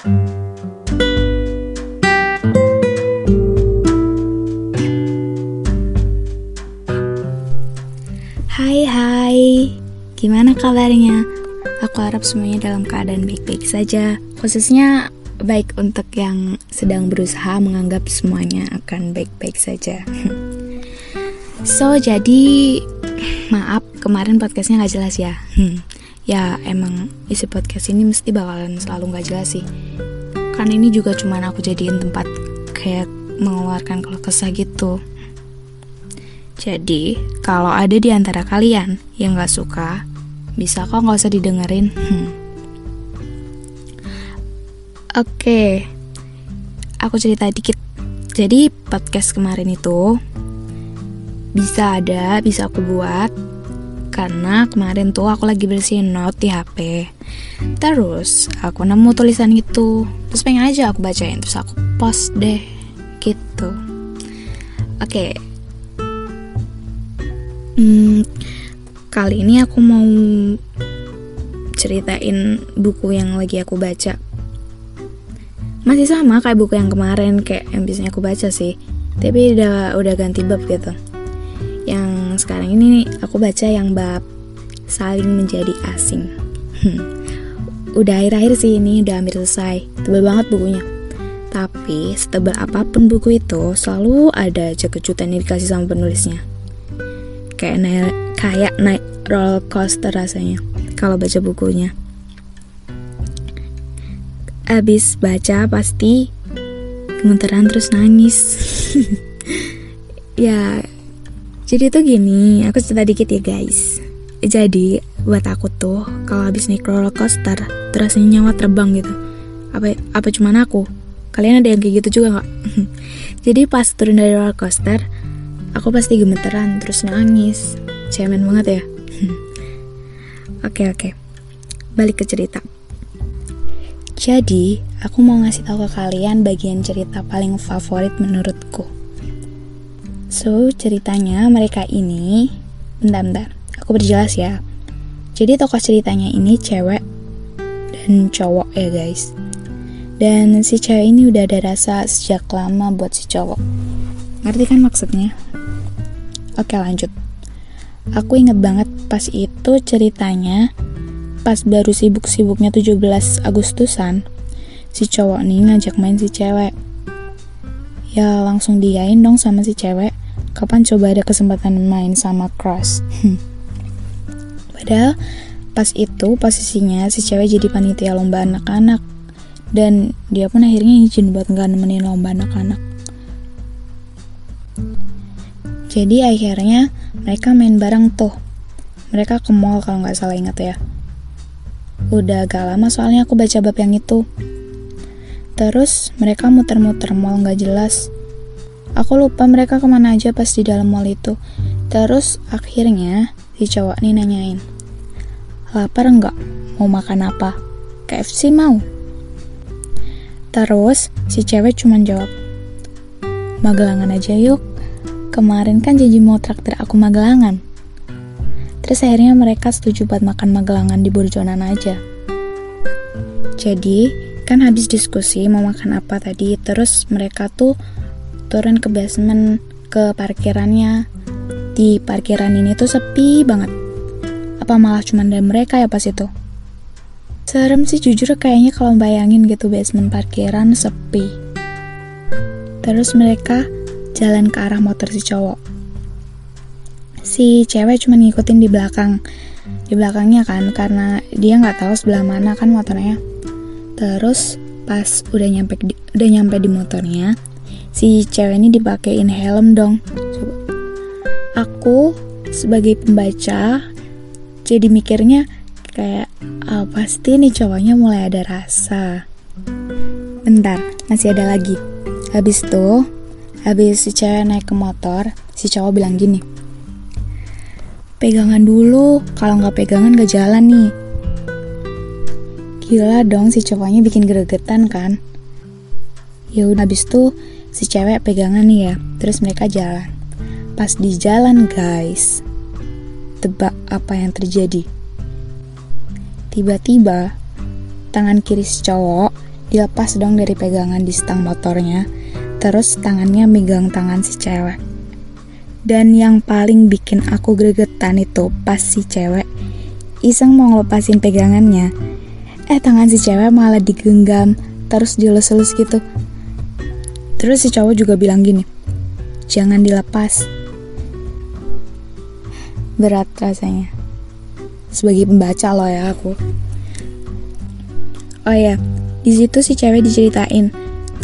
Hai hai, gimana kabarnya? Aku harap semuanya dalam keadaan baik-baik saja. Khususnya baik untuk yang sedang berusaha menganggap semuanya akan baik-baik saja. So, jadi maaf kemarin podcastnya gak jelas ya. Hmm, Ya emang isi podcast ini mesti bakalan selalu gak jelas sih Kan ini juga cuman aku jadiin tempat kayak mengeluarkan keluh kesah gitu jadi, kalau ada di antara kalian yang gak suka, bisa kok gak usah didengerin. Hmm. Oke, aku cerita dikit. Jadi, podcast kemarin itu bisa ada, bisa aku buat karena kemarin tuh aku lagi bersihin note di HP. Terus aku nemu tulisan itu, terus pengen aja aku bacain, terus aku post deh, gitu. Oke, Hmm, kali ini aku mau ceritain buku yang lagi aku baca. Masih sama kayak buku yang kemarin, kayak yang biasanya aku baca sih. Tapi udah udah ganti bab gitu. Sekarang ini aku baca yang bab saling menjadi asing. Hmm. Udah akhir-akhir sih ini, udah hampir selesai. Tebal banget bukunya. Tapi setebal apa pun buku itu, selalu ada aja kejutan yang dikasih sama penulisnya kayak naik kayak naik roller coaster rasanya kalau baca bukunya abis baca pasti gemeteran terus nangis ya jadi tuh gini aku cerita dikit ya guys. Jadi buat aku tuh kalau habis naik roller coaster terus nyawa terbang gitu. Apa apa cuman aku? Kalian ada yang kayak gitu juga nggak? Jadi pas turun dari roller coaster aku pasti gemeteran terus nangis. Cemen banget ya. Oke oke. Balik ke cerita. Jadi aku mau ngasih tahu ke kalian bagian cerita paling favorit menurutku so ceritanya mereka ini bentar bentar aku berjelas ya jadi tokoh ceritanya ini cewek dan cowok ya guys dan si cewek ini udah ada rasa sejak lama buat si cowok ngerti kan maksudnya Oke lanjut. Aku inget banget pas itu ceritanya pas baru sibuk-sibuknya 17 Agustusan si cowok nih ngajak main si cewek. Ya langsung diain dong sama si cewek. Kapan coba ada kesempatan main sama crush? Padahal pas itu posisinya si cewek jadi panitia lomba anak-anak dan dia pun akhirnya izin buat nggak nemenin lomba anak-anak. Jadi akhirnya mereka main bareng tuh. Mereka ke mall kalau nggak salah ingat ya. Udah agak lama soalnya aku baca bab yang itu. Terus mereka muter-muter mall nggak jelas. Aku lupa mereka ke mana aja pas di dalam mall itu. Terus akhirnya si cowok nih nanyain. Lapar nggak? Mau makan apa? KFC mau? Terus si cewek cuma jawab, Magelangan aja yuk kemarin kan janji mau traktir aku magelangan. Terus akhirnya mereka setuju buat makan magelangan di Burjonan aja. Jadi, kan habis diskusi mau makan apa tadi, terus mereka tuh turun ke basement, ke parkirannya. Di parkiran ini tuh sepi banget. Apa malah cuma ada mereka ya pas itu? Serem sih jujur kayaknya kalau bayangin gitu basement parkiran sepi. Terus mereka jalan ke arah motor si cowok. Si cewek cuma ngikutin di belakang, di belakangnya kan, karena dia nggak tahu sebelah mana kan motornya. Terus pas udah nyampe di, udah nyampe di motornya, si cewek ini dipakein helm dong. Aku sebagai pembaca jadi mikirnya kayak oh, pasti nih cowoknya mulai ada rasa. Bentar, masih ada lagi. Habis tuh Habis si cewek naik ke motor, si cowok bilang gini, Pegangan dulu, kalau nggak pegangan gak jalan nih. Gila dong si cowoknya bikin gregetan kan. Ya udah habis tuh si cewek pegangan nih ya, terus mereka jalan. Pas di jalan guys, tebak apa yang terjadi? Tiba-tiba tangan kiri si cowok dilepas dong dari pegangan di stang motornya. Terus tangannya megang tangan si cewek. Dan yang paling bikin aku gregetan itu pas si cewek iseng mau ngelepasin pegangannya. Eh tangan si cewek malah digenggam terus dilus-lus gitu. Terus si cowok juga bilang gini, jangan dilepas. Berat rasanya. Sebagai pembaca loh ya aku. Oh ya, di situ si cewek diceritain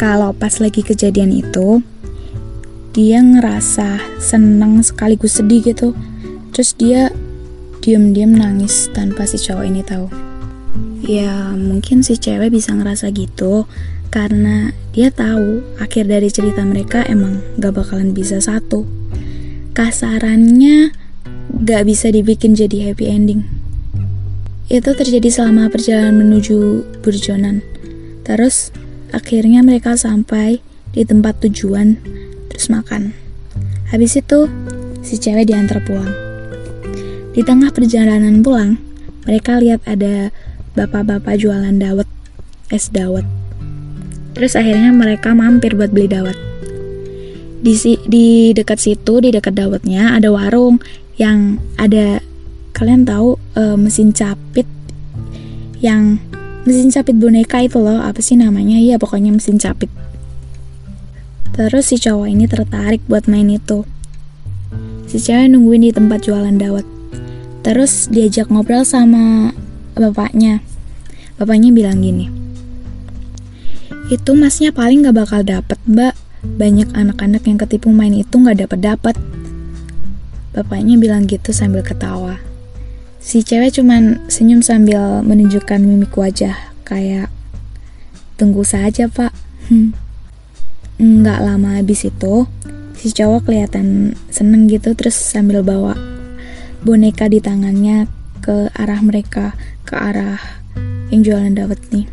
kalau pas lagi kejadian itu dia ngerasa seneng sekaligus sedih gitu. Terus dia diam-diam nangis tanpa si cowok ini tahu. Ya, mungkin si cewek bisa ngerasa gitu karena dia tahu akhir dari cerita mereka emang gak bakalan bisa satu. Kasarannya gak bisa dibikin jadi happy ending. Itu terjadi selama perjalanan menuju Burjonan. Terus akhirnya mereka sampai di tempat tujuan terus makan. Habis itu si cewek diantar pulang. Di tengah perjalanan pulang, mereka lihat ada bapak-bapak jualan dawet, es dawet. Terus akhirnya mereka mampir buat beli dawet. Di, di dekat situ, di dekat dawetnya ada warung yang ada kalian tahu uh, mesin capit yang mesin capit boneka itu loh apa sih namanya? Ya pokoknya mesin capit. Terus si cowok ini tertarik buat main itu. Si cewek nungguin di tempat jualan dawet. Terus diajak ngobrol sama bapaknya bapaknya bilang gini itu masnya paling gak bakal dapet mbak. Banyak anak-anak yang ketipu main itu gak dapet-dapet. Bapaknya bilang gitu sambil ketawa. Si cewek cuman senyum sambil menunjukkan mimik wajah kayak tunggu saja pak. Hmm. nggak lama habis itu si cowok kelihatan seneng gitu terus sambil bawa boneka di tangannya ke arah mereka ke arah yang jualan dawet nih.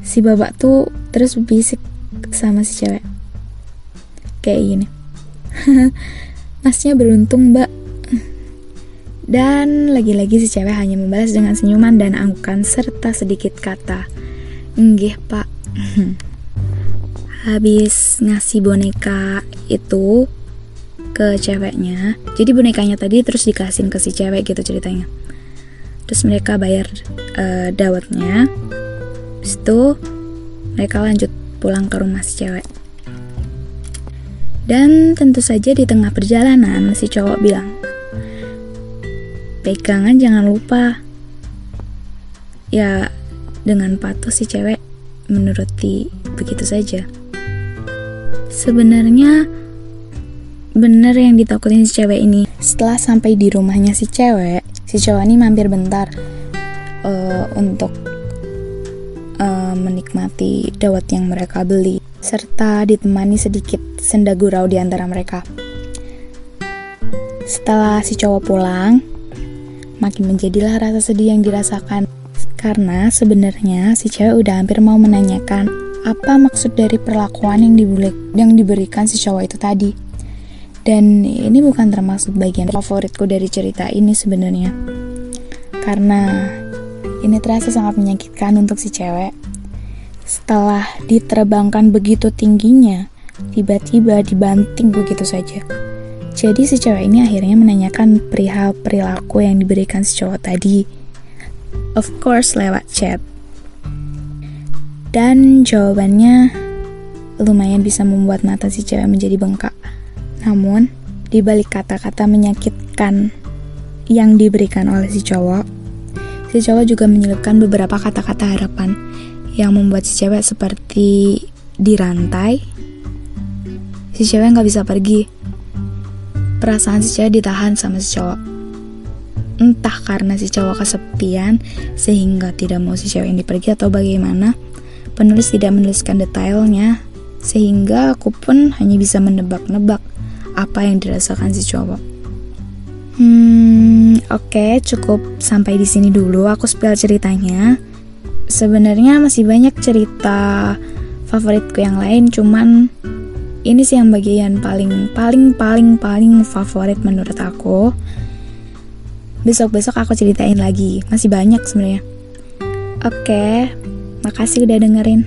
Si babak tuh terus bisik sama si cewek. Kayak gini. Masnya beruntung mbak. Dan lagi-lagi si cewek hanya membalas dengan senyuman dan anggukan serta sedikit kata. Enggih pak. Habis ngasih boneka itu ke ceweknya Jadi bonekanya tadi terus dikasihin ke si cewek gitu ceritanya Terus mereka bayar uh, dawetnya Habis itu mereka lanjut pulang ke rumah si cewek. Dan tentu saja di tengah perjalanan si cowok bilang, pegangan jangan lupa. Ya dengan patuh si cewek menuruti begitu saja. Sebenarnya bener yang ditakutin si cewek ini. Setelah sampai di rumahnya si cewek, si cowok ini mampir bentar uh, untuk uh, menikmati dawet yang mereka beli, serta ditemani sedikit senda gurau di antara mereka. Setelah si cowok pulang, makin menjadilah rasa sedih yang dirasakan karena sebenarnya si cewek udah hampir mau menanyakan apa maksud dari perlakuan yang, dibeli, yang diberikan si cowok itu tadi. Dan ini bukan termasuk bagian favoritku dari cerita ini sebenarnya. Karena ini terasa sangat menyakitkan untuk si cewek. Setelah diterbangkan begitu tingginya, tiba-tiba dibanting begitu saja. Jadi si cewek ini akhirnya menanyakan perihal perilaku yang diberikan si cowok tadi. Of course lewat chat. Dan jawabannya lumayan bisa membuat mata si cewek menjadi bengkak. Namun, di balik kata-kata menyakitkan yang diberikan oleh si cowok, Si cowok juga menyelipkan beberapa kata-kata harapan yang membuat si cewek seperti dirantai. Si cewek nggak bisa pergi. Perasaan si cewek ditahan sama si cowok. Entah karena si cowok kesepian sehingga tidak mau si cewek ini pergi atau bagaimana. Penulis tidak menuliskan detailnya sehingga aku pun hanya bisa menebak-nebak apa yang dirasakan si cowok. Hmm, oke, okay, cukup sampai di sini dulu. Aku spill ceritanya. Sebenarnya masih banyak cerita favoritku yang lain, cuman ini sih yang bagian paling paling paling paling favorit menurut aku. Besok-besok aku ceritain lagi. Masih banyak sebenarnya. Oke. Okay. Makasih udah dengerin.